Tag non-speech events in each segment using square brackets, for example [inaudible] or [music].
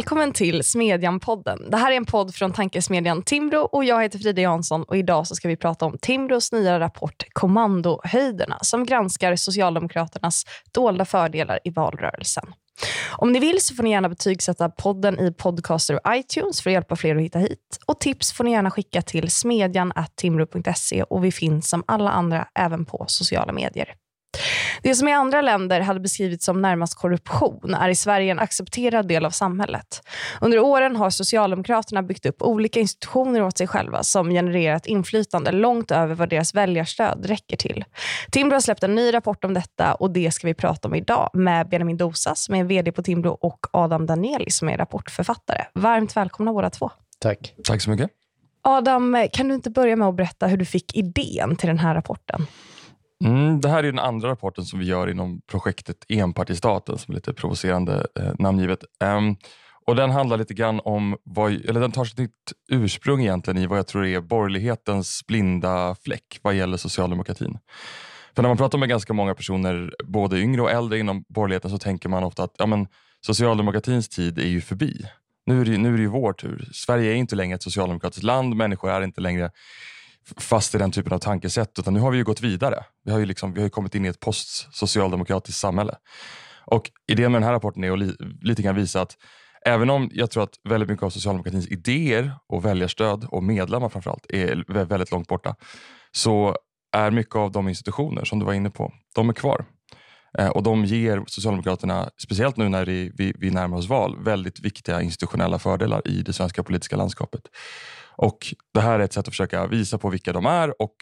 Välkommen till Smedjan-podden. Det här är en podd från tankesmedjan Timbro och jag heter Frida Jansson och idag så ska vi prata om Timbros nya rapport Kommandohöjderna som granskar Socialdemokraternas dolda fördelar i valrörelsen. Om ni vill så får ni gärna betygsätta podden i Podcaster och iTunes för att hjälpa fler att hitta hit. Och tips får ni gärna skicka till smedjan.timbro.se och vi finns som alla andra även på sociala medier. Det som i andra länder hade beskrivits som närmast korruption är i Sverige en accepterad del av samhället. Under åren har Socialdemokraterna byggt upp olika institutioner åt sig själva som genererat inflytande långt över vad deras väljarstöd räcker till. Timbro har släppt en ny rapport om detta och det ska vi prata om idag med Benjamin Dosa som är vd på Timbro och Adam Danieli som är rapportförfattare. Varmt välkomna båda två. Tack. Tack så mycket. Adam, kan du inte börja med att berätta hur du fick idén till den här rapporten? Mm, det här är den andra rapporten som vi gör inom projektet Enpartistaten, som är lite provocerande eh, namngivet. Um, och Den handlar lite grann om, vad, eller den tar sitt ursprung egentligen i vad jag tror är borgerlighetens blinda fläck vad gäller socialdemokratin. För när man pratar med ganska många personer, både yngre och äldre inom borgerligheten, så tänker man ofta att ja, men, socialdemokratins tid är ju förbi. Nu är, det, nu är det ju vår tur. Sverige är inte längre ett socialdemokratiskt land. Människor är inte längre fast i den typen av tankesätt. Utan nu har vi ju gått vidare. Vi har ju, liksom, vi har kommit in i ett postsocialdemokratiskt samhälle. Och idén med den här rapporten är att li, lite grann visa att även om jag tror att väldigt mycket av socialdemokratins idéer och väljarstöd och medlemmar framförallt är väldigt långt borta, så är mycket av de institutioner som du var inne på, de är kvar. Eh, och de ger Socialdemokraterna, speciellt nu när vi, vi, vi närmar oss val, väldigt viktiga institutionella fördelar i det svenska politiska landskapet. Och Det här är ett sätt att försöka visa på vilka de är och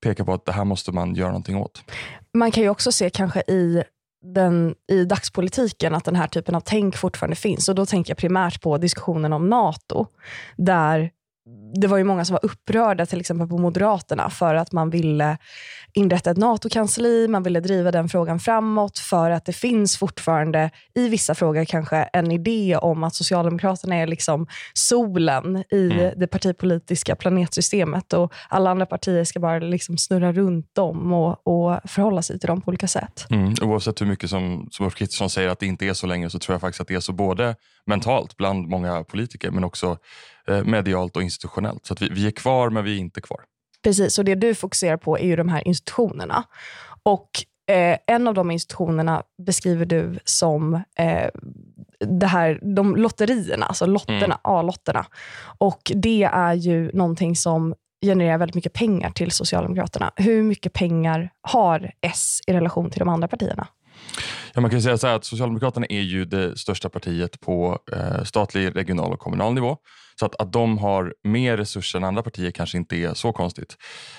peka på att det här måste man göra någonting åt. Man kan ju också se kanske i den, i dagspolitiken att den här typen av tänk fortfarande finns. Och Då tänker jag primärt på diskussionen om NATO, där det var ju många som var upprörda, till exempel på Moderaterna, för att man ville inrätta ett NATO-kansli, man ville driva den frågan framåt, för att det finns fortfarande i vissa frågor kanske en idé om att Socialdemokraterna är liksom solen i mm. det partipolitiska planetsystemet och alla andra partier ska bara liksom snurra runt dem och, och förhålla sig till dem på olika sätt. Mm. Oavsett hur mycket som, som Ulf Kristersson säger att det inte är så länge, så tror jag faktiskt att det är så både mentalt bland många politiker, men också eh, medialt och institutionellt. Så att vi, vi är kvar, men vi är inte kvar. Precis, och det du fokuserar på är ju de här institutionerna. Och eh, En av de institutionerna beskriver du som eh, det här, de lotterierna, alltså lotterna, mm. A-lotterna. Och Det är ju någonting som genererar väldigt mycket pengar till Socialdemokraterna. Hur mycket pengar har S i relation till de andra partierna? Ja, man kan säga så att Socialdemokraterna är ju det största partiet på eh, statlig, regional och kommunal nivå. Så att, att de har mer resurser än andra partier kanske inte är så konstigt.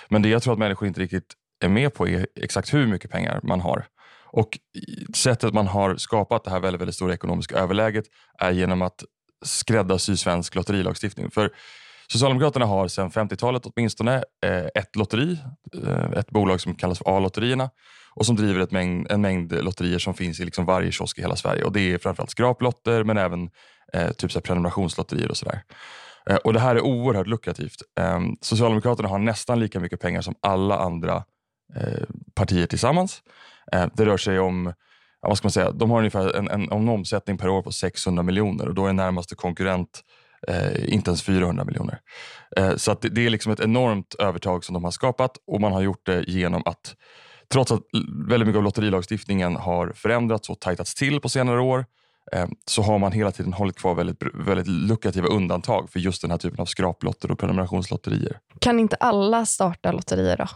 Men det jag tror att människor inte riktigt är med på är exakt hur mycket pengar man har. Och sättet man har skapat det här väldigt, väldigt stora ekonomiska överläget är genom att skräddarsy svensk lotterilagstiftning. För Socialdemokraterna har sedan 50-talet åtminstone eh, ett lotteri, eh, ett bolag som kallas för A-lotterierna och som driver ett mängd, en mängd lotterier som finns i liksom varje kiosk i hela Sverige. Och Det är framförallt skraplotter men även eh, typ så prenumerationslotterier och sådär. Eh, och Det här är oerhört lukrativt. Eh, Socialdemokraterna har nästan lika mycket pengar som alla andra eh, partier tillsammans. Eh, det rör sig om vad ska man säga, de har ungefär en, en, en omsättning per år på 600 miljoner och då är närmaste konkurrent eh, inte ens 400 miljoner. Eh, så att det, det, är liksom ett enormt övertag som de har skapat och man har gjort det genom att trots att väldigt mycket av lotterilagstiftningen har förändrats och tajtats till på senare år eh, så har man hela tiden hållit kvar väldigt, väldigt lukrativa undantag för just den här typen av skraplotter och prenumerationslotterier. Kan inte alla starta lotterier då?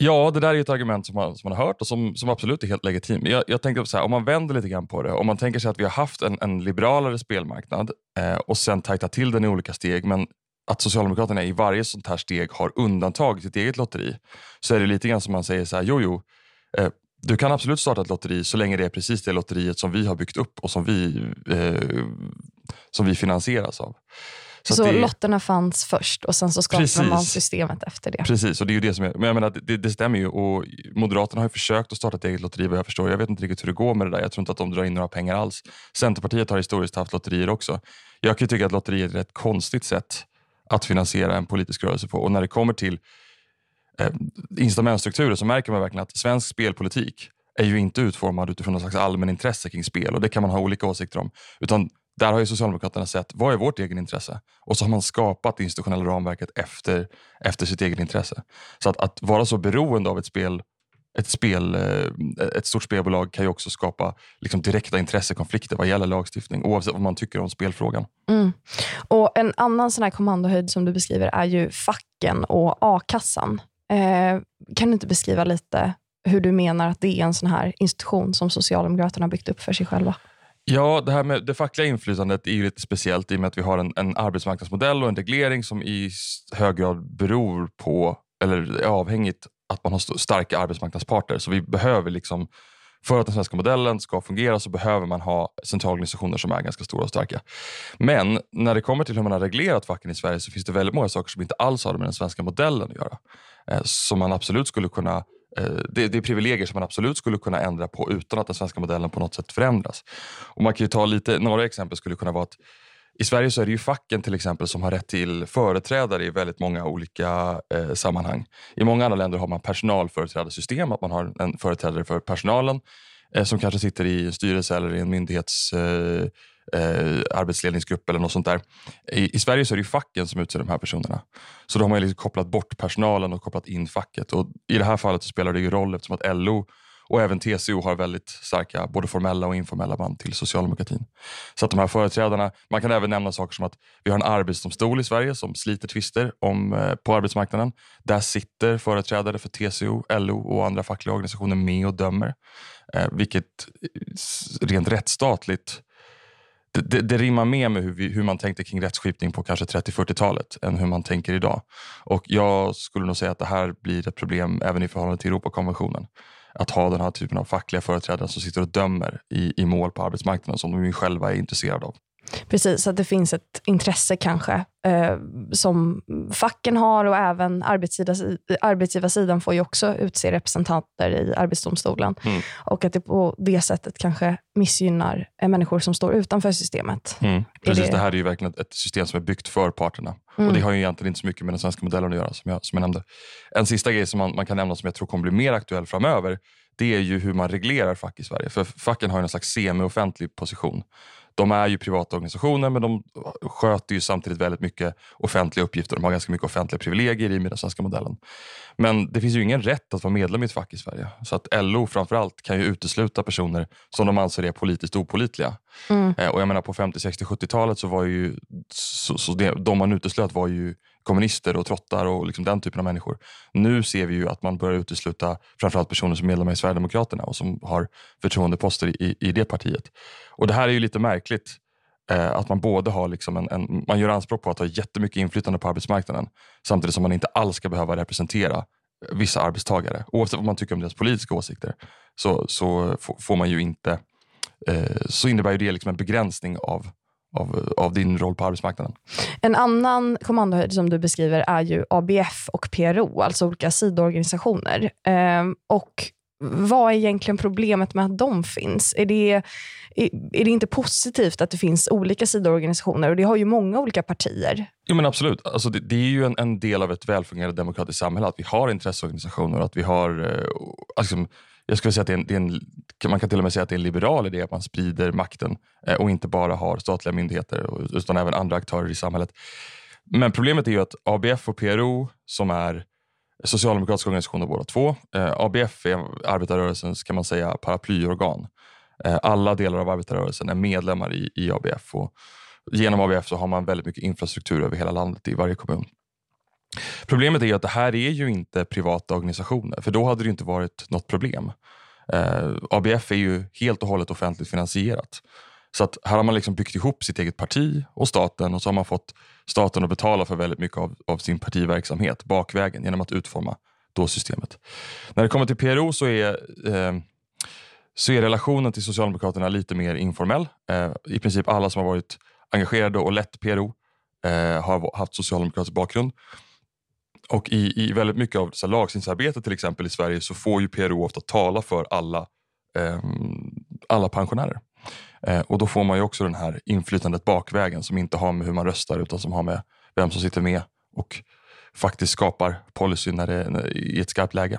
Ja, det där är ett argument som man, som man har hört och som, som absolut är helt legitimt. Jag, jag tänker så här, om man vänder lite grann på det. Om man tänker sig att vi har haft en, en liberalare spelmarknad eh, och sen tajtat till den i olika steg men att Socialdemokraterna i varje sånt här steg har undantagit sitt eget lotteri så är det lite grann som man säger så här, jo jo, eh, du kan absolut starta ett lotteri så länge det är precis det lotteriet som vi har byggt upp och som vi, eh, som vi finansieras av. Så, så det, lotterna fanns först och sen så skapade precis, man systemet efter det. Precis, och det är ju det som är, men jag menar, det, det stämmer ju. Och Moderaterna har försökt att starta ett eget lotteri vad jag förstår. Jag vet inte riktigt hur det går med det där. Jag tror inte att de drar in några pengar alls. Centerpartiet har historiskt haft lotterier också. Jag kan tycka att lotterier är ett rätt konstigt sätt att finansiera en politisk rörelse på. Och när det kommer till eh, incitamentstrukturer så märker man verkligen att svensk spelpolitik är ju inte utformad utifrån någon slags allmänintresse kring spel och det kan man ha olika åsikter om. Utan där har ju Socialdemokraterna sett, vad är vårt egen intresse? Och så har man skapat det institutionella ramverket efter, efter sitt egen intresse. Så att, att vara så beroende av ett spel ett, spel, eh, ett stort spelbolag kan ju också skapa liksom direkta intressekonflikter vad gäller lagstiftning, oavsett vad man tycker om spelfrågan. Mm. Och En annan sån här kommandohöjd som du beskriver är ju facken och a-kassan. Eh, kan du inte beskriva lite hur du menar att det är en sån här institution som Socialdemokraterna har byggt upp för sig själva? Ja, det här med det fackliga inflytandet är ju lite speciellt i och med att vi har en, en arbetsmarknadsmodell och en reglering som i hög grad beror på, eller är avhängigt att man har starka arbetsmarknadsparter. Så vi behöver liksom, för att den svenska modellen ska fungera så behöver man ha centralorganisationer som är ganska stora och starka. Men när det kommer till hur man har reglerat facken i Sverige så finns det väldigt många saker som inte alls har med den svenska modellen att göra. Eh, som man absolut skulle kunna Eh, det, det är privilegier som man absolut skulle kunna ändra på utan att den svenska modellen på något sätt förändras. Och man kan ju ta lite, några exempel skulle kunna vara att i Sverige så är det ju facken till exempel som har rätt till företrädare i väldigt många olika eh, sammanhang. I många andra länder har man personalföreträdarsystem, att man har en företrädare för personalen eh, som kanske sitter i en styrelse eller i en myndighets eh, eh, arbetsledningsgrupp eller något sånt där. I, I, Sverige så är det facken som utser de här personerna. Så då har man liksom kopplat bort personalen och kopplat in facket. Och I det här fallet så spelar det ju roll eftersom att LO och även TCO har väldigt starka både formella och informella band till socialdemokratin. Så att de här företrädarna, man kan även nämna saker som att vi har en arbetsdomstol i Sverige som sliter tvister om, eh, på arbetsmarknaden. Där sitter företrädare för TCO, LO och andra fackliga organisationer med och dömer. Eh, vilket eh, rent rättsstatligt det, det, det, rimmar mer med hur, vi, hur man tänkte kring rättsskipning på kanske 30-40-talet än hur man tänker idag. Och Jag skulle nog säga att det här blir ett problem även i förhållande till Europakonventionen att ha den här typen av fackliga företrädare som sitter och dömer i, i mål på arbetsmarknaden som de själva är intresserade av. Precis, att det finns ett intresse kanske eh, som facken har och även arbetsgivarsidan får ju också utse representanter i Arbetsdomstolen. Mm. Och att det på det sättet kanske missgynnar eh, människor som står utanför systemet. Mm. Precis, det... det... här är ju verkligen ett, system som är byggt för parterna. Mm. Och Det har ju egentligen inte så mycket med den svenska modellen att göra, som jag, som jag nämnde. En sista grej som man, man kan nämna som jag tror kommer bli mer aktuell framöver, det är ju hur man reglerar fack i Sverige. För facken har en slags semi-offentlig position de är ju privata organisationer men de sköter ju samtidigt väldigt mycket offentliga uppgifter. De har ganska mycket offentliga privilegier i med den svenska modellen. Men det finns ju ingen rätt att vara medlem i ett fack i Sverige. Så att LO framförallt kan ju utesluta personer som de anser är politiskt opolitliga. Mm. Eh, och jag menar på 50, 60, 70-talet så var ju så, så det, de man uteslöt var ju kommunister och trottar och liksom den typen av människor. Nu ser vi ju att man börjar utesluta framförallt personer som är medlemmar i Sverigedemokraterna och som har förtroendeposter i, i det partiet. Och Det här är ju lite märkligt. Eh, att man både har liksom en, en, man gör anspråk på att ha jättemycket inflytande på arbetsmarknaden samtidigt som man inte alls ska behöva representera eh, vissa arbetstagare. Oavsett vad man tycker om deras politiska åsikter så, så får man ju inte eh, så innebär ju det liksom en begränsning av av, av din roll på arbetsmarknaden. En annan kommandohöjd som du beskriver är ju ABF och PRO, alltså olika sidoorganisationer. Ehm, och vad är egentligen problemet med att de finns? Är det, är, är det inte positivt att det finns olika sidoorganisationer? Och det har ju många olika partier. Jo men Absolut. Alltså det, det är ju en, en, del av ett välfungerande demokratiskt samhälle att vi har intresseorganisationer. Att vi har, eh, alltså, jag skulle säga att det är, en, det är en, man kan till och med säga att det är en liberal idé att man sprider makten eh, och inte bara har statliga myndigheter utan även andra aktörer i samhället. Men problemet är ju att ABF och PRO som är socialdemokratiska organisationer båda två. Eh, ABF är arbetarrörelsens kan man säga paraplyorgan. Eh, alla delar av arbetarrörelsen är medlemmar i, i ABF och genom ABF så har man väldigt mycket infrastruktur över hela landet i varje kommun. Problemet är att det här är ju inte privata organisationer, för då hade det inte varit något problem. Eh, ABF är ju helt och hållet offentligt finansierat. Så att här har man liksom byggt ihop sitt eget parti och staten och så har man fått staten att betala för väldigt mycket av, av sin partiverksamhet bakvägen genom att utforma då systemet. När det kommer till PRO så är, eh, så är relationen till Socialdemokraterna lite mer informell. Eh, I princip alla som har varit engagerade och lett PRO eh, har haft socialdemokratisk bakgrund. Och i, i väldigt mycket av lagstiftningsarbetet till exempel i Sverige så får ju PRO ofta tala för alla, eh, alla pensionärer. Eh, och då får man ju också den här inflytandet bakvägen som inte har med hur man röstar utan som har med vem som sitter med och faktiskt skapar policy när det, när, i ett skarpt läge.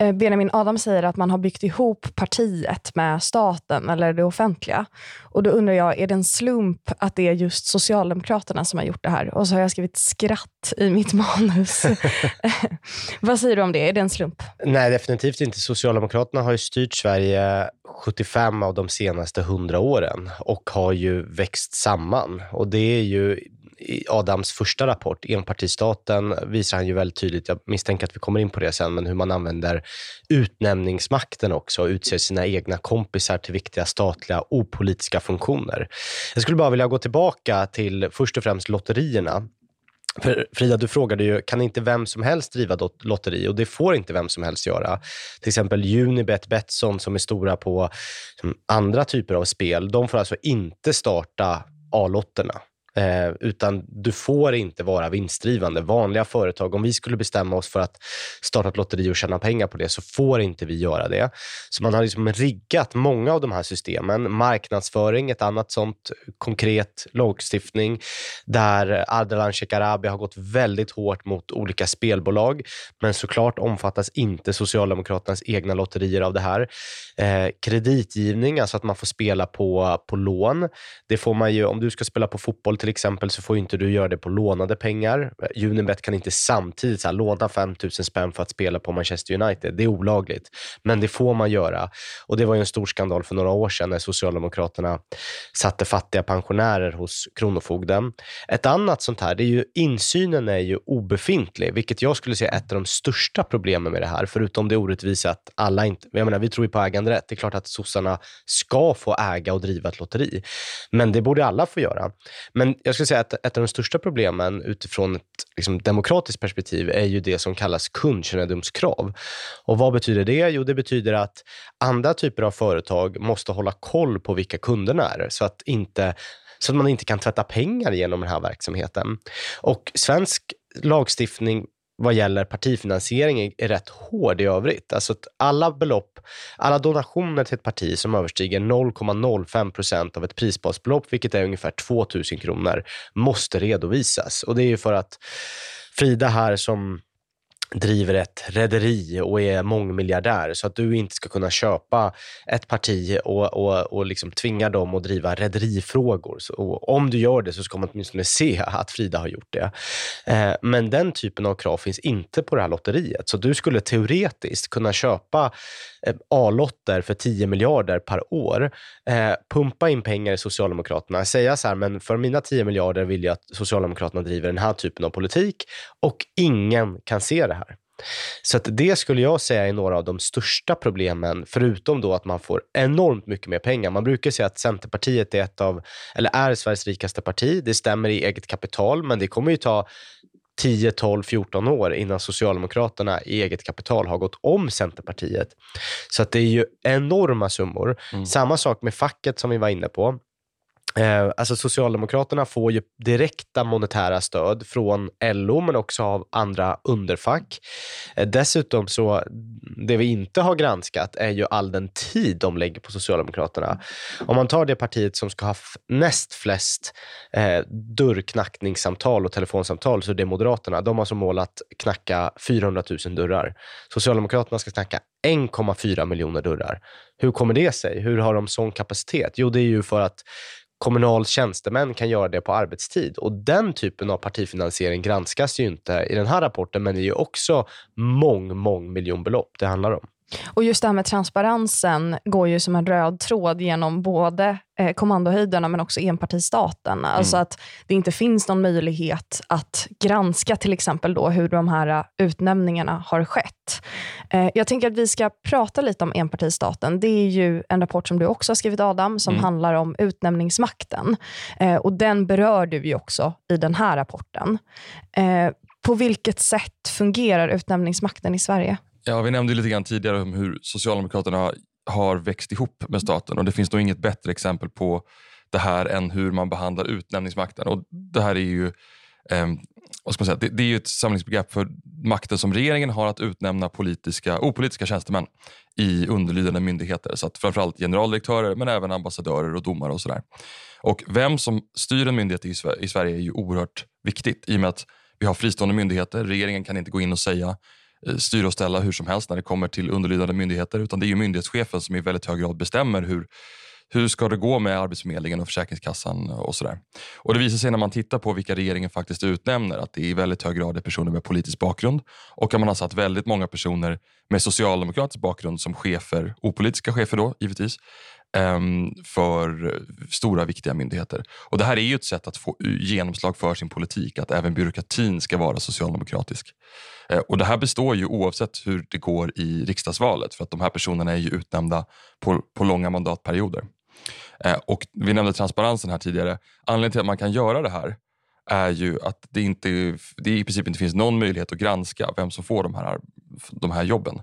Eh, Benjamin Adam säger att man har byggt ihop partiet med staten eller det offentliga. Och Då undrar jag, är det en slump att det är just Socialdemokraterna som har gjort det här? Och så har jag skrivit skratt i mitt manus. [laughs] [laughs] Vad säger du om det? Är det en slump? Nej, definitivt inte. Socialdemokraterna har ju styrt Sverige 75 av de senaste 100 åren och har ju växt samman. Och det är ju i Adams första rapport, enpartistaten, visar han ju väldigt tydligt, jag misstänker att vi kommer in på det sen, men hur man använder utnämningsmakten också och utser sina egna kompisar till viktiga statliga opolitiska funktioner. Jag skulle bara vilja gå tillbaka till först och främst lotterierna. För Frida, du frågade ju, kan inte vem som helst driva lotteri? Och det får inte vem som helst göra. Till exempel Unibet, Betsson som är stora på mm, andra typer av spel, de får alltså inte starta A-lotterna. Eh, utan du får inte vara vinstdrivande. Vanliga företag, om vi skulle bestämma oss för att starta ett lotteri och tjäna pengar på det, så får inte vi göra det. Så man har liksom riggat många av de här systemen. Marknadsföring, ett annat sånt konkret lagstiftning, där Ardalan Shekarabi har gått väldigt hårt mot olika spelbolag. Men såklart omfattas inte Socialdemokraternas egna lotterier av det här. Eh, kreditgivning, alltså att man får spela på, på lån. Det får man ju, om du ska spela på fotboll till exempel så får inte du göra det på lånade pengar. Eh, Unibet kan inte samtidigt så här, låna 5 000 spänn för att spela på Manchester United. Det är olagligt, men det får man göra. Och Det var ju en stor skandal för några år sedan när Socialdemokraterna satte fattiga pensionärer hos Kronofogden. Ett annat sånt här, det är ju insynen är ju obefintlig, vilket jag skulle säga är ett av de största problemen med det här, förutom det orättvisa att alla inte, jag menar vi tror ju på äganderätt. Det är klart att sossarna ska få äga och driva ett lotteri, men det borde alla få göra. Men jag skulle säga att ett av de största problemen utifrån ett liksom, demokratiskt perspektiv är ju det som kallas kundkännedomskrav. Och vad betyder det? Jo, det betyder att andra typer av företag måste hålla koll på vilka kunderna är så att, inte, så att man inte kan tvätta pengar genom den här verksamheten. Och svensk lagstiftning vad gäller partifinansiering är rätt hård i övrigt. Alltså att alla belopp, alla donationer till ett parti som överstiger 0,05 procent av ett prisbasbelopp, vilket är ungefär 2 000 kronor, måste redovisas. Och det är ju för att Frida här som driver ett rederi och är mångmiljardär så att du inte ska kunna köpa ett parti och, och, och liksom tvinga dem att driva rederifrågor. om du gör det så ska man åtminstone se att Frida har gjort det. Eh, men den typen av krav finns inte på det här lotteriet. Så du skulle teoretiskt kunna köpa eh, A-lotter för 10 miljarder per år, eh, pumpa in pengar i Socialdemokraterna, säga så här, men för mina 10 miljarder vill jag att Socialdemokraterna driver den här typen av politik och ingen kan se det här. Så det skulle jag säga är några av de största problemen, förutom då att man får enormt mycket mer pengar. Man brukar säga att Centerpartiet är, ett av, eller är Sveriges rikaste parti. Det stämmer i eget kapital, men det kommer ju ta 10, 12, 14 år innan Socialdemokraterna i eget kapital har gått om Centerpartiet. Så att det är ju enorma summor. Mm. Samma sak med facket som vi var inne på. Eh, alltså Socialdemokraterna får ju direkta monetära stöd från LO men också av andra underfack. Eh, dessutom så, det vi inte har granskat är ju all den tid de lägger på Socialdemokraterna. Om man tar det partiet som ska ha näst flest eh, dörrknackningssamtal och telefonsamtal så är det Moderaterna. De har som mål att knacka 400 000 dörrar. Socialdemokraterna ska knacka 1,4 miljoner dörrar. Hur kommer det sig? Hur har de sån kapacitet? Jo, det är ju för att kommunaltjänstemän kan göra det på arbetstid. Och Den typen av partifinansiering granskas ju inte i den här rapporten, men det är ju också mång, mång miljonbelopp det handlar om. Och just det här med transparensen går ju som en röd tråd genom både eh, kommandohöjderna men också enpartistaten. Mm. Alltså att det inte finns någon möjlighet att granska till exempel då hur de här eh, utnämningarna har skett. Eh, jag tänker att vi ska prata lite om enpartistaten. Det är ju en rapport som du också har skrivit Adam, som mm. handlar om utnämningsmakten. Eh, och Den berör du ju också i den här rapporten. Eh, på vilket sätt fungerar utnämningsmakten i Sverige? Ja, vi nämnde lite grann tidigare om hur Socialdemokraterna har växt ihop med staten och det finns nog inget bättre exempel på det här än hur man behandlar utnämningsmakten. Och det här är ju eh, vad ska man säga, det, det, är ju ett samlingsbegrepp för makten som regeringen har att utnämna politiska, opolitiska tjänstemän i underlydande myndigheter. Så att framförallt generaldirektörer men även ambassadörer och domare och sådär. Och vem som styr en myndighet i, i Sverige är ju oerhört viktigt i och med att vi har fristående myndigheter. Regeringen kan inte gå in och säga Eh, styra och ställa hur som helst när det kommer till underlydande myndigheter. Utan det är ju myndighetschefen som i väldigt hög grad bestämmer hur, hur ska det gå med Arbetsförmedlingen och Försäkringskassan och sådär. Och det visar sig när man tittar på vilka regeringen faktiskt utnämner att det i väldigt hög grad är personer med politisk bakgrund och att man har satt väldigt många personer med socialdemokratisk bakgrund som chefer, opolitiska chefer då givetvis, Ehm, för stora viktiga myndigheter. Och Det här är ju ett sätt att få genomslag för sin politik, att även byråkratin ska vara socialdemokratisk. Eh, och Det här består ju oavsett hur det går i riksdagsvalet för att de här personerna är ju utnämnda på, på långa mandatperioder. Eh, och vi nämnde transparensen här tidigare. Anledningen till att man kan göra det här är ju att det, inte, det i princip inte finns någon möjlighet att granska vem som får de här, de här jobben.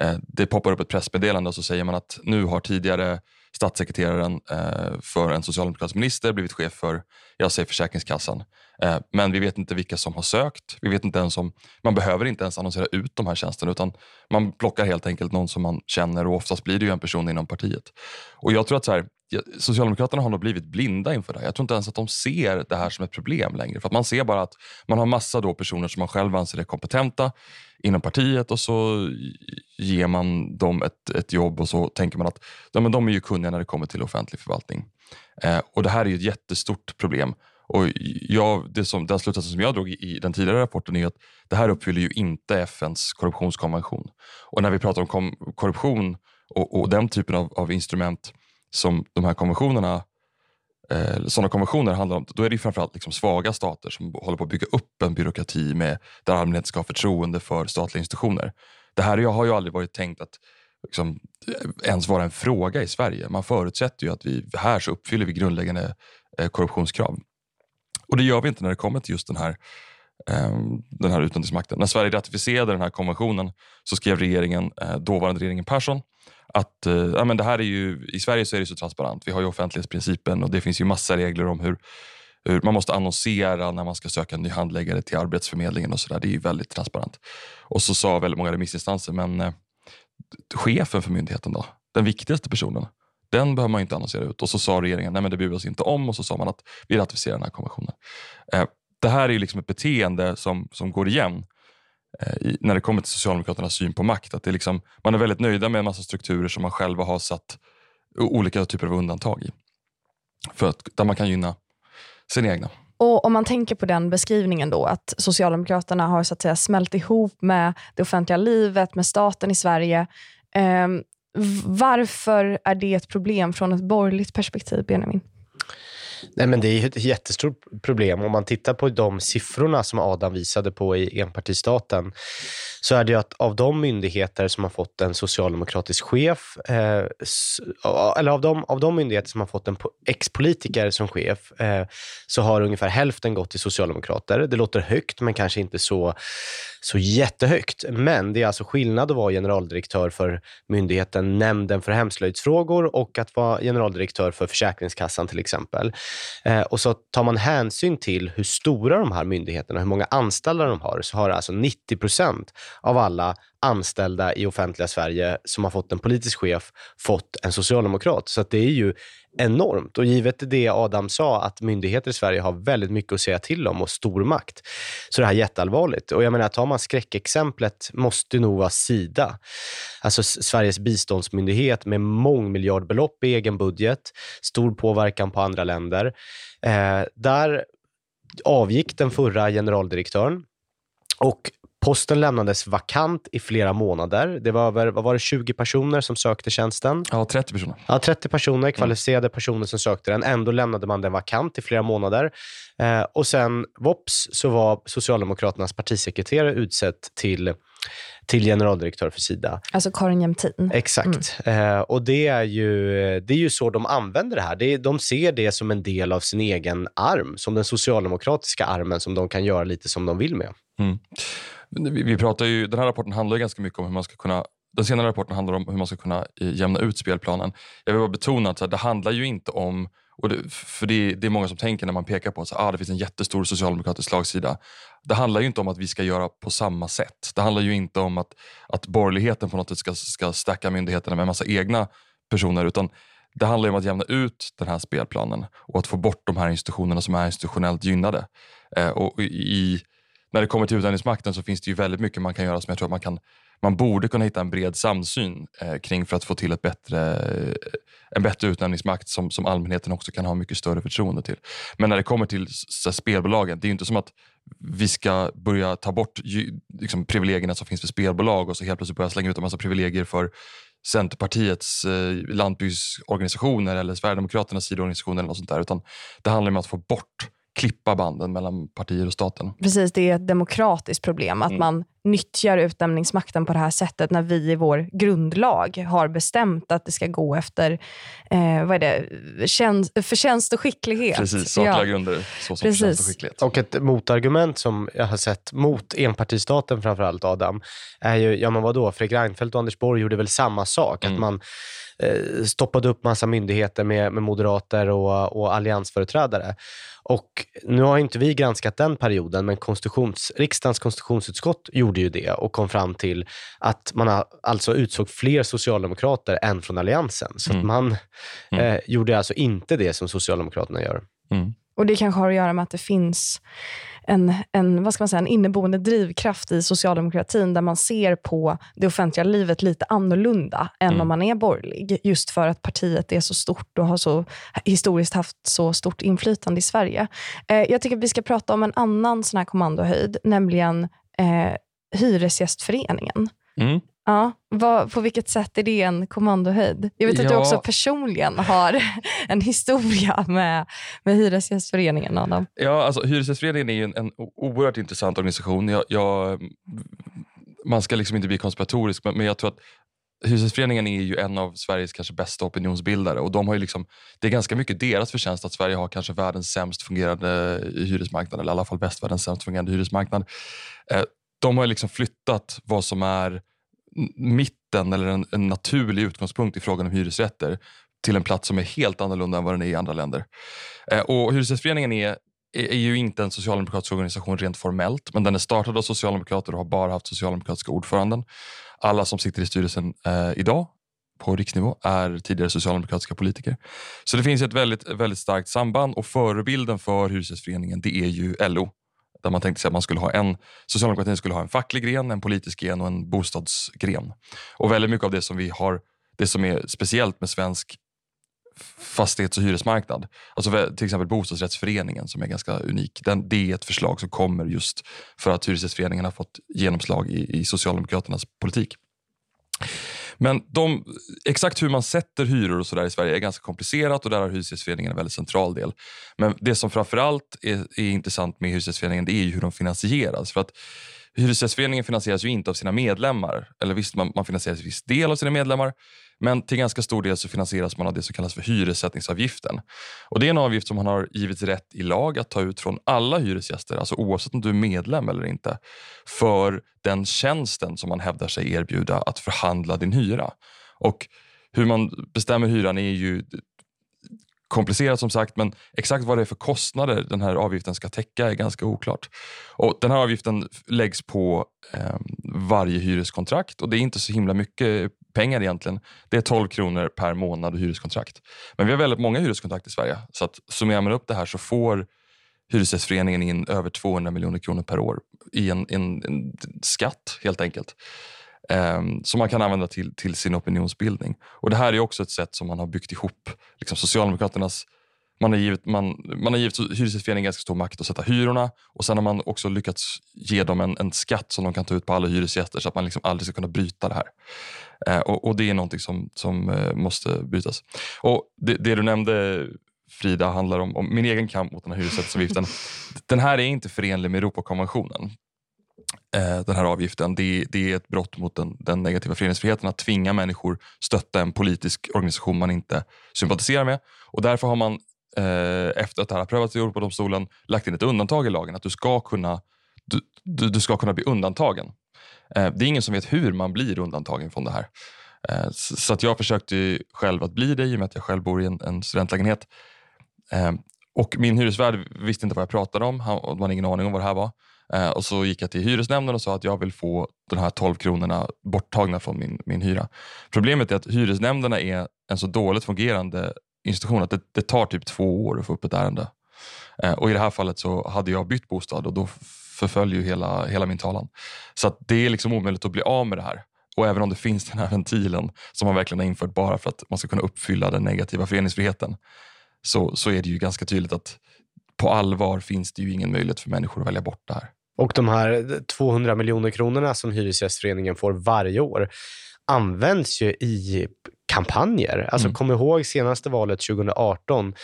Eh, det poppar upp ett pressmeddelande och så säger man att nu har tidigare statssekreteraren eh, för en socialdemokratisk minister blivit chef för, jag säger Försäkringskassan. Eh, men vi vet inte vilka som har sökt. Vi vet inte ens om, man behöver inte ens annonsera ut de här tjänsterna utan man plockar helt enkelt någon som man känner och oftast blir det ju en person inom partiet. Och jag tror att så här, Socialdemokraterna har nog blivit blinda inför det här. Jag tror inte ens att de ser det här som ett problem längre. För att Man ser bara att man har massa då personer som man själv anser är kompetenta inom partiet och så ger man dem ett, ett jobb och så tänker man att ja, men de är ju kunniga när det kommer till offentlig förvaltning. Eh, och Det här är ju ett jättestort problem. Och jag, det som, den slutsatsen som jag drog i, den tidigare rapporten är att det här uppfyller ju inte FNs korruptionskonvention. Och när vi pratar om korruption och, och den typen av, av instrument som de här konventionerna eh, sådana konventioner handlar om, då är det framförallt liksom svaga stater som håller på att bygga upp en byråkrati med, där allmänheten ska ha förtroende för statliga institutioner. Det här har ju aldrig varit tänkt att liksom, eh, ens vara en fråga i Sverige. Man förutsätter ju att vi här så uppfyller vi grundläggande eh, korruptionskrav. Och det gör vi inte när det kommer till just den här, eh, den här utnämningsmakten. När Sverige ratificerade den här konventionen så skrev regeringen, eh, dåvarande regeringen Persson att eh, ja, men det här är ju, i Sverige så är det så transparent. Vi har ju offentlighetsprincipen och det finns ju massa regler om hur, hur man måste annonsera när man ska söka en ny handläggare till Arbetsförmedlingen och sådär. Det är ju väldigt transparent. Och så sa väldigt många remissinstanser, men eh, chefen för myndigheten då? Den viktigaste personen? Den behöver man inte annonsera ut. Och så sa regeringen, nej men det bryr vi oss inte om och så sa man att vi ratificerar den här konventionen. Eh, det här är liksom ett beteende som, som går igen Eh, i, när det kommer till Socialdemokraternas syn på makt. Att det är liksom, man är väldigt nöjda med en massa strukturer som man själva har satt olika typer av undantag i. För att, där man kan gynna sin egna. Och Om man tänker på den beskrivningen då, att Socialdemokraterna har så att säga smält ihop med det offentliga livet, med staten i Sverige. Eh, varför är det ett problem från ett borgerligt perspektiv, Benjamin? Nej, men det är ett jättestort problem. Om man tittar på de siffrorna som Adam visade på i enpartistaten så är det att av de myndigheter som har fått en socialdemokratisk chef, eh, eller av de, av de myndigheter som har fått en ex-politiker som chef, eh, så har ungefär hälften gått till socialdemokrater. Det låter högt, men kanske inte så, så jättehögt. Men det är alltså skillnad att vara generaldirektör för myndigheten Nämnden för hemslöjdsfrågor och att vara generaldirektör för Försäkringskassan till exempel. Eh, och så tar man hänsyn till hur stora de här myndigheterna, hur många anställda de har, så har alltså 90 procent av alla anställda i offentliga Sverige som har fått en politisk chef fått en socialdemokrat. Så det är ju enormt. Och givet det Adam sa, att myndigheter i Sverige har väldigt mycket att säga till om och stor makt, så är det här jätteallvarligt. Och jag menar, tar man skräckexemplet måste nog vara Sida. Alltså Sveriges biståndsmyndighet med mångmiljardbelopp i egen budget, stor påverkan på andra länder. Eh, där avgick den förra generaldirektören och Posten lämnades vakant i flera månader. Det var över vad var det, 20 personer som sökte tjänsten. Ja, 30 personer. Ja, 30 personer, kvalificerade mm. personer som sökte den. Ändå lämnade man den vakant i flera månader. Eh, och sen, vops, så var Socialdemokraternas partisekreterare utsedd till till generaldirektör för Sida. Alltså Karin Jämtin. Exakt. Mm. Eh, och det är, ju, det är ju så de använder det här. Det, de ser det som en del av sin egen arm, som den socialdemokratiska armen som de kan göra lite som de vill med. Mm. Vi, vi pratar ju, den här rapporten handlar ganska mycket om hur man ska kunna den senare rapporten handlar om hur man ska kunna eh, jämna ut spelplanen. Jag vill bara betona att det handlar ju inte om och det, för det, det, är många som tänker när man pekar på att ah, det finns en jättestor socialdemokratisk slagsida. Det handlar ju inte om att vi ska göra på samma sätt. Det handlar ju inte om att, att borgerligheten på något sätt ska, ska stacka myndigheterna med en massa egna personer. Utan det handlar om att jämna ut den här spelplanen och att få bort de här institutionerna som är institutionellt gynnade. Eh, och i när det kommer till utnämningsmakten så finns det ju väldigt mycket man kan göra som jag tror att man, kan, man borde kunna hitta en bred samsyn eh, kring för att få till ett bättre, eh, en bättre utnämningsmakt som, som allmänheten också kan ha mycket större förtroende till. Men när det kommer till så, spelbolagen, det är ju inte som att vi ska börja ta bort liksom, privilegierna som finns för spelbolag och så helt plötsligt börja slänga ut en massa privilegier för Centerpartiets eh, lantbruksorganisationer eller Sverigedemokraternas sidoorganisationer eller något sånt där. Utan det handlar om att få bort klippa banden mellan partier och staten. Precis, det är ett demokratiskt problem att mm. man nyttjar utnämningsmakten på det här sättet när vi i vår grundlag har bestämt att det ska gå efter eh, vad är det? Tjänst, förtjänst och skicklighet. Precis, sakliga ja. grunder såsom Precis. förtjänst och skicklighet. Och ett motargument som jag har sett mot enpartistaten framförallt, Adam, är ju, ja men vadå, Fredrik Reinfeldt och Anders Borg gjorde väl samma sak. Mm. Att man eh, stoppade upp massa myndigheter med, med moderater och, och alliansföreträdare. Och nu har inte vi granskat den perioden, men konstitutions, riksdagens konstitutionsutskott gjorde ju det och kom fram till att man har, alltså utsåg fler socialdemokrater än från Alliansen. Så mm. man mm. eh, gjorde alltså inte det som Socialdemokraterna gör. Mm. Och Det kanske har att göra med att det finns en, en, vad ska man säga, en inneboende drivkraft i socialdemokratin där man ser på det offentliga livet lite annorlunda än mm. om man är borgerlig. Just för att partiet är så stort och har så historiskt haft så stort inflytande i Sverige. Eh, jag tycker att vi ska prata om en annan sån här kommandohöjd, nämligen eh, Hyresgästföreningen. Mm. Ja, vad, på vilket sätt är det en kommandohöjd? Jag vet ja. att du också personligen har [laughs] en historia med, med Hyresgästföreningen, Adam. Ja, alltså, Hyresgästföreningen är en, en oerhört intressant organisation. Jag, jag, man ska liksom inte bli konspiratorisk, men, men jag tror att Hyresgästföreningen är ju en av Sveriges kanske bästa opinionsbildare och de har ju liksom, det är ganska mycket deras förtjänst att Sverige har kanske världens sämst fungerande hyresmarknad, eller i alla fall västvärldens sämst fungerande hyresmarknad. Eh, de har liksom flyttat vad som är mitten eller en, en, naturlig utgångspunkt i frågan om hyresrätter till en plats som är helt annorlunda än vad den är i andra länder. Eh, och Hyresgästföreningen är, är, ju inte en socialdemokratisk organisation rent formellt, men den är startad av socialdemokrater och har bara haft socialdemokratiska ordföranden. Alla som sitter i styrelsen eh, idag på riksnivå är tidigare socialdemokratiska politiker. Så det finns ett väldigt, väldigt starkt samband och förebilden för Hyresgästföreningen det är ju LO där man tänkte sig att man skulle ha en, socialdemokratin skulle ha en facklig gren, en politisk gren och en bostadsgren. Och väldigt mycket av det som vi har, det som är speciellt med svensk fastighets och hyresmarknad. Alltså till exempel bostadsrättsföreningen som är ganska unik. Den, det är ett förslag som kommer just för att hyresrättsföreningen har fått genomslag i, i Socialdemokraternas politik. Men de, exakt hur man sätter hyror och så där i Sverige är ganska komplicerat och där har Hyresgästföreningen en väldigt central del. Men det som framförallt är, är intressant med Hyresgästföreningen det är hur de finansieras. För att Hyresgästföreningen finansieras ju inte av sina medlemmar. Eller visst, man, man finansieras en viss del av sina medlemmar. Men till ganska stor del så finansieras man av det som kallas för hyressättningsavgiften. Och det är en avgift som man har givits rätt i lag att ta ut från alla hyresgäster, alltså oavsett om du är medlem eller inte, för den tjänsten som man hävdar sig erbjuda att förhandla din hyra. Och hur man bestämmer hyran är ju komplicerat som sagt, men exakt vad det är för kostnader den här avgiften ska täcka är ganska oklart. Och Den här avgiften läggs på eh, varje hyreskontrakt och det är inte så himla mycket pengar egentligen. Det är 12 kronor per månad och hyreskontrakt. Men vi har väldigt många hyreskontrakt i Sverige, så att summerar man upp det här så får Hyresgästföreningen in över 200 miljoner kronor per år i en, en, en skatt helt enkelt. Ehm, som man kan använda till, till sin opinionsbildning. Och Det här är också ett sätt som man har byggt ihop liksom Socialdemokraternas man har givit, man, man har givit Hyresgästföreningen ganska stor makt att sätta hyrorna och sen har man också lyckats ge dem en, en skatt som de kan ta ut på alla hyresgäster så att man liksom aldrig ska kunna bryta det här. Eh, och, och, Det är någonting som, som eh, måste brytas. Och det, det, du nämnde Frida handlar om, om min egen kamp mot den här hyresrättsavgiften. den här är inte förenlig med Europakonventionen. Eh, den här avgiften. Det, det, är ett brott mot den, den, negativa föreningsfriheten att tvinga människor stötta en politisk organisation man inte sympatiserar med. Och Därför har man eh, efter att det här har prövats i Europadomstolen lagt in ett undantag i lagen att du ska kunna, du, du, du ska kunna bli undantagen. Eh, det är ingen som vet hur man blir undantagen från det här. Eh, så, så att jag försökte själv att bli det i och med att jag själv bor i en, en studentlägenhet. Eh, och min hyresvärd visste inte vad jag pratade om. Han, hade ingen aning om vad det här var. Eh, och Så gick jag till hyresnämnden och sa att jag vill få de här 12 kronorna borttagna från min, min hyra. Problemet är att hyresnämnderna är en så dåligt fungerande institution att det, det tar typ två år att få upp ett ärende. Eh, och I det här fallet så hade jag bytt bostad och då förföljer ju hela, hela min talan. Så att det är liksom omöjligt att bli av med det här. Och även om det finns den här ventilen som man verkligen har infört bara för att man ska kunna uppfylla den negativa föreningsfriheten så, så är det ju ganska tydligt att på allvar finns det ju ingen möjlighet för människor att välja bort det här. Och de här 200 miljoner kronorna som Hyresgästföreningen får varje år används ju i kampanjer. Alltså mm. kom ihåg senaste valet 2018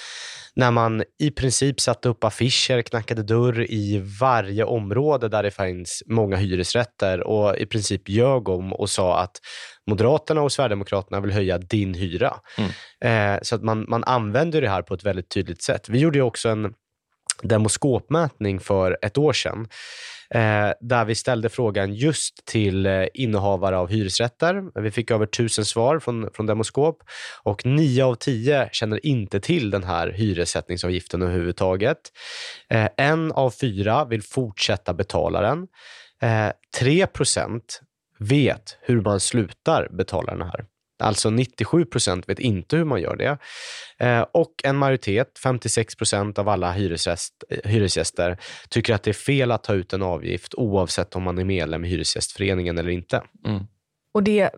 när man i princip satte upp affischer, knackade dörr i varje område där det finns många hyresrätter och i princip ljög om och sa att Moderaterna och Sverigedemokraterna vill höja din hyra. Mm. Eh, så att man, man använder det här på ett väldigt tydligt sätt. Vi gjorde också en demoskopmätning för ett år sedan eh, där vi ställde frågan just till eh, innehavare av hyresrätter. Vi fick över tusen svar från, från Demoskop och nio av tio känner inte till den här hyressättningsavgiften överhuvudtaget. Eh, en av fyra vill fortsätta betala den. Eh, 3 procent vet hur man slutar betala den här. Alltså 97 procent vet inte hur man gör det. Eh, och en majoritet, 56 procent av alla hyresgäst, eh, hyresgäster, tycker att det är fel att ta ut en avgift oavsett om man är medlem i Hyresgästföreningen eller inte. Mm. Och Det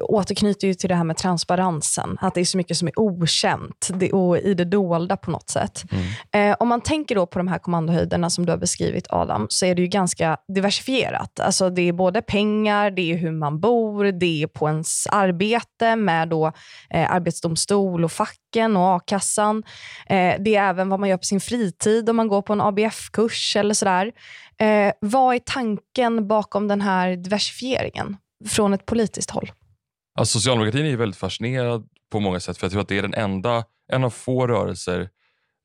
återknyter ju till det här med transparensen. Att det är så mycket som är okänt och i det dolda på något sätt. Mm. Eh, om man tänker då på de här kommandohöjderna som du har beskrivit Adam, så är det ju ganska diversifierat. Alltså det är både pengar, det är hur man bor, det är på ens arbete med då, eh, arbetsdomstol och facken och a-kassan. Eh, det är även vad man gör på sin fritid om man går på en ABF-kurs eller sådär. Eh, vad är tanken bakom den här diversifieringen? Från ett politiskt håll? Alltså, socialdemokratin är väldigt fascinerad på många sätt. För jag tror att det är den enda, en av få rörelser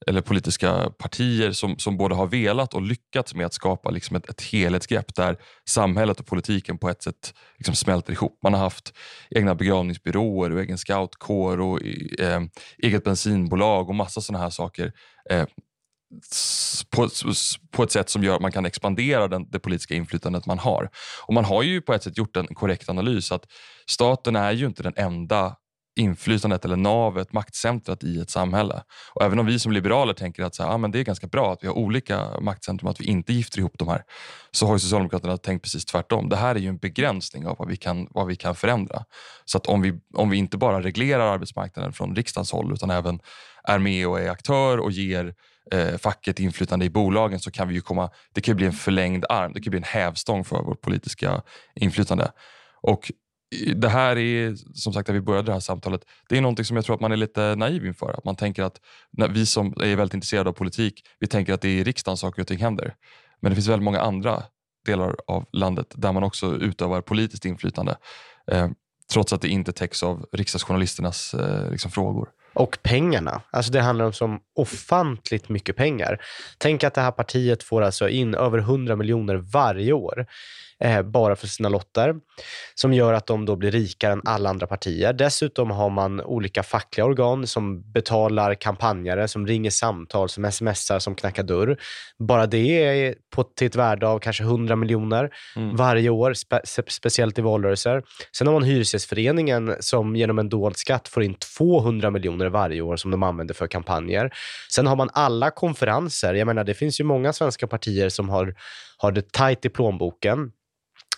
eller politiska partier som, som både har velat och lyckats med att skapa liksom ett, ett helhetsgrepp där samhället och politiken på ett sätt liksom smälter ihop. Man har haft egna begravningsbyråer och egen scoutkår och eh, eget bensinbolag och massa sådana här saker. Eh, på, på ett sätt som gör att man kan expandera den, det politiska inflytandet man har. Och Man har ju på ett sätt gjort en korrekt analys att staten är ju inte den enda inflytandet eller navet, maktcentrat i ett samhälle. Och Även om vi som liberaler tänker att så här, ah, men det är ganska bra att vi har olika maktcentrum, att vi inte gifter ihop de här, så har Socialdemokraterna tänkt precis tvärtom. Det här är ju en begränsning av vad vi kan, vad vi kan förändra. Så att om vi, om vi inte bara reglerar arbetsmarknaden från riksdagens håll utan även är med och är aktör och ger eh, facket inflytande i bolagen så kan vi ju komma, det kan bli en förlängd arm, det kan bli en hävstång för vårt politiska inflytande. Och det här är, som sagt, där vi började det här samtalet, det är någonting som jag tror att man är lite naiv inför. Att man tänker att, när vi som är väldigt intresserade av politik, vi tänker att det är i riksdagen saker och ting händer. Men det finns väldigt många andra delar av landet där man också utövar politiskt inflytande. Eh, trots att det inte täcks av riksdagsjournalisternas eh, liksom, frågor. Och pengarna. Alltså det handlar om så ofantligt mycket pengar. Tänk att det här partiet får alltså in över 100 miljoner varje år eh, bara för sina lotter, som gör att de då blir rikare än alla andra partier. Dessutom har man olika fackliga organ som betalar kampanjare, som ringer samtal, som smsar, som knackar dörr. Bara det är på, till ett värde av kanske 100 miljoner mm. varje år, spe, speciellt i valrörelser. Sen har man Hyresgästföreningen som genom en dold skatt får in 200 miljoner varje år som de använder för kampanjer. Sen har man alla konferenser. Jag menar, det finns ju många svenska partier som har, har det tajt i plånboken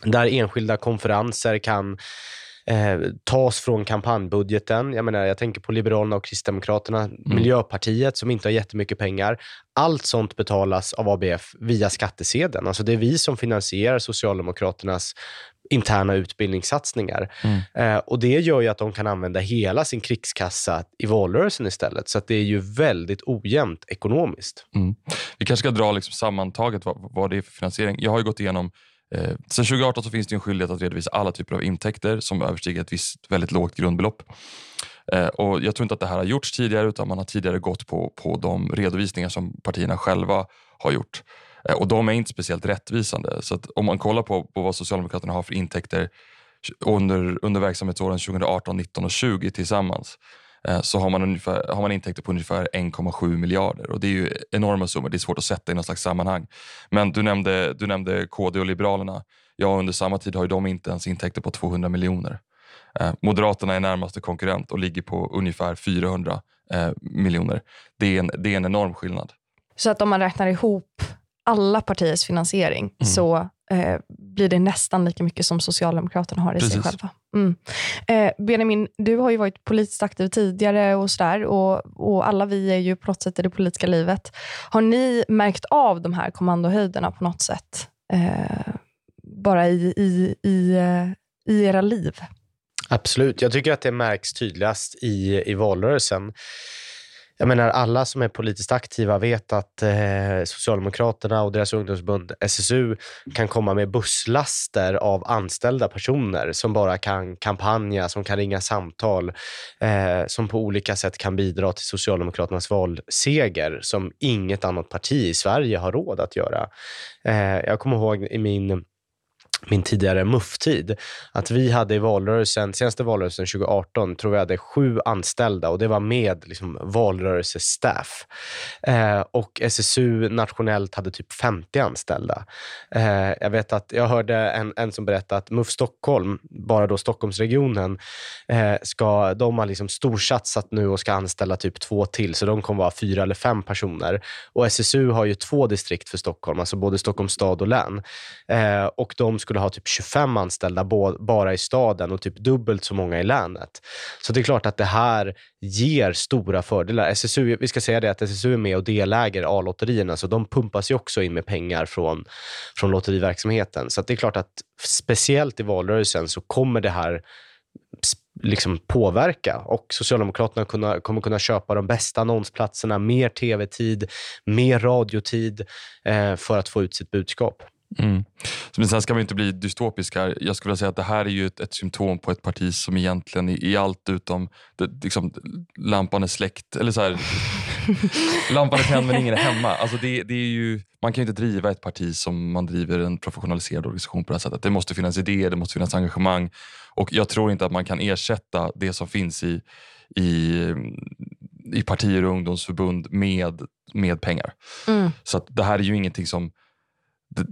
där enskilda konferenser kan eh, tas från kampanjbudgeten. Jag, menar, jag tänker på Liberalerna och Kristdemokraterna, mm. Miljöpartiet som inte har jättemycket pengar. Allt sånt betalas av ABF via skattesedeln. Alltså det är vi som finansierar Socialdemokraternas interna utbildningssatsningar. Mm. Eh, och Det gör ju att de kan använda hela sin krigskassa i valrörelsen istället. Så det är ju väldigt ojämnt ekonomiskt. Mm. Vi kanske ska dra liksom sammantaget vad, vad det är för finansiering. Jag har gått igenom Eh, sen 2018 så finns det en skyldighet att redovisa alla typer av intäkter som överstiger ett visst väldigt lågt grundbelopp. Eh, och Jag tror inte att det här har gjorts tidigare utan man har tidigare gått på, på de redovisningar som partierna själva har gjort. Eh, och De är inte speciellt rättvisande. Så om man kollar på, på vad Socialdemokraterna har för intäkter under, under verksamhetsåren 2018, 19 och 20 tillsammans Eh, så har man, ungefär, har man intäkter på ungefär 1,7 miljarder. Och Det är ju enorma summor. Det är svårt att sätta i något slags sammanhang. Men du nämnde, du nämnde KD och Liberalerna. Ja, under samma tid har ju de inte ens intäkter på 200 miljoner. Eh, Moderaterna är närmaste konkurrent och ligger på ungefär 400 eh, miljoner. Det är, en, det är en enorm skillnad. Så att om man räknar ihop alla partiers finansiering Mm. så eh, blir det nästan lika mycket som Socialdemokraterna har i sig Precis. själva. Mm. Eh, Benjamin, du har ju varit politiskt aktiv tidigare och sådär och, och alla vi är ju på något sätt i det politiska livet. Har ni märkt av de här kommandohöjderna på något sätt? Eh, bara i, i, i, eh, i era liv? Absolut. Jag tycker att det märks tydligast i, i valrörelsen. Jag menar, alla som är politiskt aktiva vet att eh, Socialdemokraterna och deras ungdomsförbund SSU kan komma med busslaster av anställda personer som bara kan kampanja, som kan ringa samtal, eh, som på olika sätt kan bidra till Socialdemokraternas valseger som inget annat parti i Sverige har råd att göra. Eh, jag kommer ihåg i min min tidigare MUF-tid, att vi hade i valrörelsen, senaste valrörelsen 2018, tror jag hade sju anställda och det var med liksom, valrörelsestaff. Eh, och SSU nationellt hade typ 50 anställda. Eh, jag vet att jag hörde en, en som berättade att MUF Stockholm, bara då Stockholmsregionen, eh, ska, de har liksom storsatsat nu och ska anställa typ två till, så de kommer vara fyra eller fem personer. Och SSU har ju två distrikt för Stockholm, alltså både Stockholms stad och län. Eh, och de skulle skulle ha typ 25 anställda bara i staden och typ dubbelt så många i länet. Så det är klart att det här ger stora fördelar. SSU, vi ska säga det att SSU är med och deläger A-lotterierna, så de pumpas ju också in med pengar från, från lotteriverksamheten. Så att det är klart att speciellt i valrörelsen så kommer det här liksom påverka och Socialdemokraterna kunna, kommer kunna köpa de bästa annonsplatserna, mer tv-tid, mer radiotid eh, för att få ut sitt budskap. Mm. Men sen ska vi inte bli dystopiska. Jag skulle vilja säga att det här är ju ett, ett symptom på ett parti som egentligen i, i allt utom det, liksom, lampan är släckt. Eller så här, [laughs] lampan är tänd men ingen är hemma. Alltså det, det är ju, man kan ju inte driva ett parti som man driver en professionaliserad organisation på det här sättet. Det måste finnas idéer, det måste finnas engagemang. Och jag tror inte att man kan ersätta det som finns i, i, i partier och ungdomsförbund med, med pengar. Mm. Så det här är ju ingenting som... Det,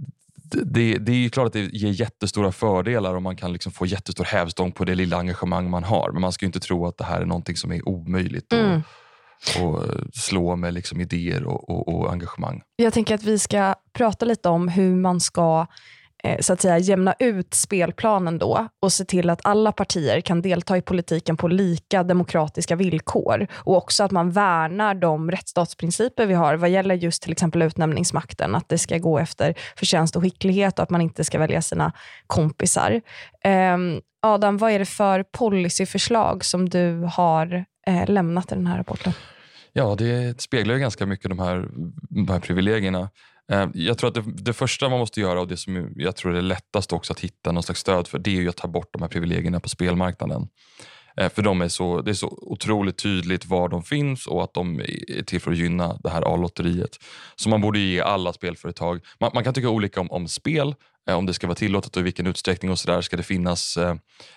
det, det är klart att det ger jättestora fördelar och man kan liksom få jättestor hävstång på det lilla engagemang man har. Men man ska inte tro att det här är någonting som är omöjligt Mm. att att slå med liksom idéer och, och, och engagemang. Jag tänker att vi ska prata lite om hur man ska Eh, så att säga, jämna ut spelplanen då och se till att alla partier kan delta i politiken på lika demokratiska villkor. Och också att man värnar de rättsstatsprinciper vi har vad gäller just till exempel utnämningsmakten. Att det ska gå efter förtjänst och skicklighet och att man inte ska välja sina kompisar. Ehm, Adam, vad är det för policyförslag som du har eh, lämnat i den här rapporten? Ja, det speglar ju ganska mycket de här, de här privilegierna. Eh, jag tror att det, det första man måste göra och det som jag tror är det lättaste också att hitta någon slags stöd för, det är ju att ta bort de här privilegierna på spelmarknaden. Eh, för de är så, det är så otroligt tydligt var de finns och att de är till för att gynna det här A-lotteriet. Så man borde ge alla spelföretag, man, man kan tycka olika om, om spel, eh, om det ska vara tillåtet och i vilken utsträckning och sådär ska det finnas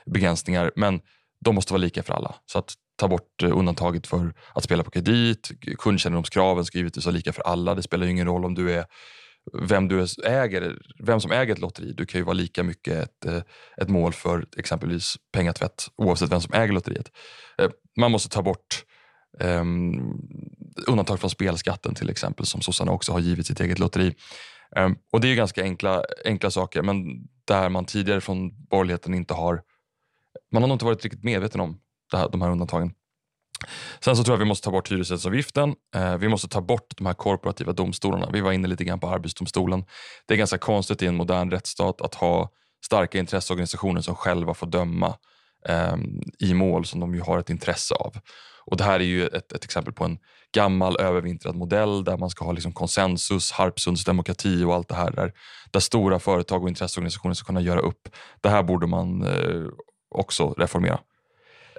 begränsningar. Men de måste vara lika för alla. Så att ta bort eh, undantaget för att spela på kredit, kundkännedomskraven ska givetvis vara lika för alla. Det spelar ju ingen roll om du är vem, du äger, vem som äger ett lotteri. Du kan ju vara lika mycket ett, eh, ett mål för exempelvis pengatvätt oavsett vem som äger lotteriet. Eh, man måste ta bort um, undantag från spelskatten till exempel som sossarna också har givit sitt eget lotteri. Um, och Det är ju ganska enkla, enkla saker men där man tidigare från borgerligheten inte har man har nog inte varit riktigt medveten om här, de här undantagen. Sen så tror jag vi måste ta bort hyresrättsavgiften. Eh, vi måste ta bort de här korporativa domstolarna. Vi var inne lite grann på Arbetsdomstolen. Det är ganska konstigt i en modern rättsstat att ha starka intresseorganisationer som själva får döma eh, i mål som de ju har ett intresse av. Och Det här är ju ett, ett exempel på en gammal övervintrad modell där man ska ha liksom konsensus, Harpsunds demokrati och allt det här där, där stora företag och intresseorganisationer ska kunna göra upp. Det här borde man eh, också reformera.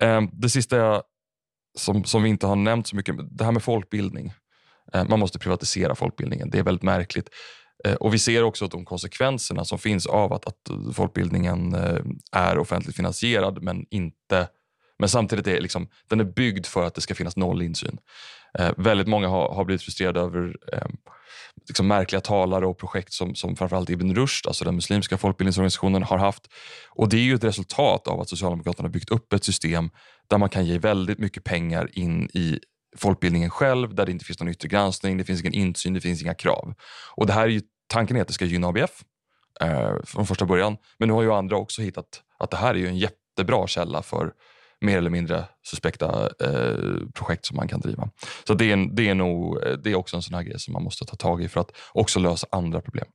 Ehm, det sista jag, som, som vi inte har nämnt så mycket, det här med folkbildning. Ehm, man måste privatisera folkbildningen. Det är väldigt märkligt. Ehm, och Vi ser också att de konsekvenserna som finns av att, att folkbildningen eh, är offentligt finansierad men inte men samtidigt är liksom, den är byggd för att det ska finnas noll insyn. Eh, väldigt många har, har blivit frustrerade över eh, liksom märkliga talare och projekt som, som framförallt Ibn Rushd, alltså den muslimska folkbildningsorganisationen, har haft. Och Det är ju ett resultat av att Socialdemokraterna byggt upp ett system där man kan ge väldigt mycket pengar in i folkbildningen själv, där det inte finns någon yttre granskning, det finns ingen insyn, det finns inga krav. Och det här är ju, tanken är att det ska gynna ABF eh, från första början. Men nu har ju andra också hittat att det här är ju en jättebra källa för mer eller mindre suspekta eh, projekt som man kan driva. Så det är, det, är nog, eh, det är också en sån här grej som man måste ta tag i för att också lösa andra problem.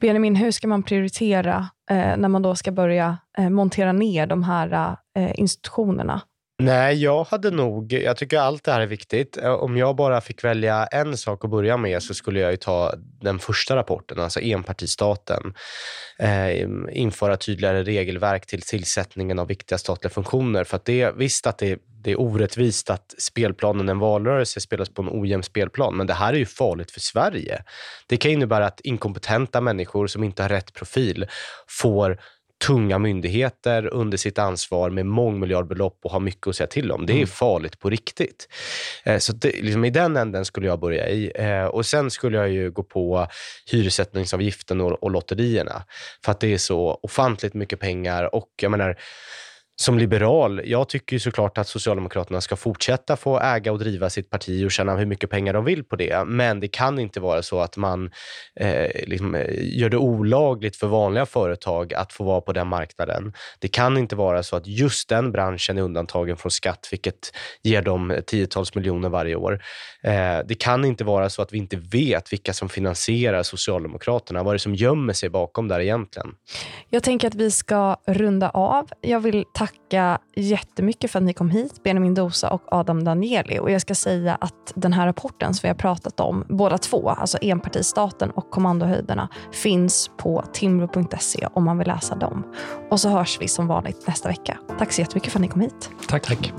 Benjamin, hur ska man prioritera eh, när man då ska börja eh, montera ner de här eh, institutionerna? Nej, jag hade nog... Jag tycker allt det här är viktigt. Eh, om jag bara fick välja en sak att börja med så skulle jag ju ta den första rapporten, alltså enpartistaten. Eh, införa tydligare regelverk till tillsättningen av viktiga statliga funktioner. För att det, visst att det, det är orättvist att spelplanen en valrörelse spelas på en ojämn spelplan, men det här är ju farligt för Sverige. Det kan innebära att inkompetenta människor som inte har rätt profil får tunga myndigheter under sitt ansvar med mångmiljardbelopp och har mycket att säga till om. Det är mm. farligt på riktigt. Eh, så det, liksom I den änden skulle jag börja i. Eh, och Sen skulle jag ju gå på hyressättningsavgiften och, och lotterierna. För att det är så ofantligt mycket pengar och jag menar, som liberal, jag tycker såklart att Socialdemokraterna ska fortsätta få äga och driva sitt parti och tjäna hur mycket pengar de vill på det. Men det kan inte vara så att man eh, liksom, eh, gör det olagligt för vanliga företag att få vara på den marknaden. Det kan inte vara så att just den branschen är undantagen från skatt, vilket ger dem tiotals miljoner varje år. Eh, det kan inte vara så att vi inte vet vilka som finansierar Socialdemokraterna. Vad är det som gömmer sig bakom där egentligen? Jag tänker att vi ska runda av. Jag vill tacka jättemycket för att ni kom hit, Benjamin Dosa och Adam Danieli. Och jag ska säga att den här rapporten som vi har pratat om, båda två, alltså enpartistaten och kommandohöjderna, finns på timro.se om man vill läsa dem. Och så hörs vi som vanligt nästa vecka. Tack så jättemycket för att ni kom hit. Tack. Tack.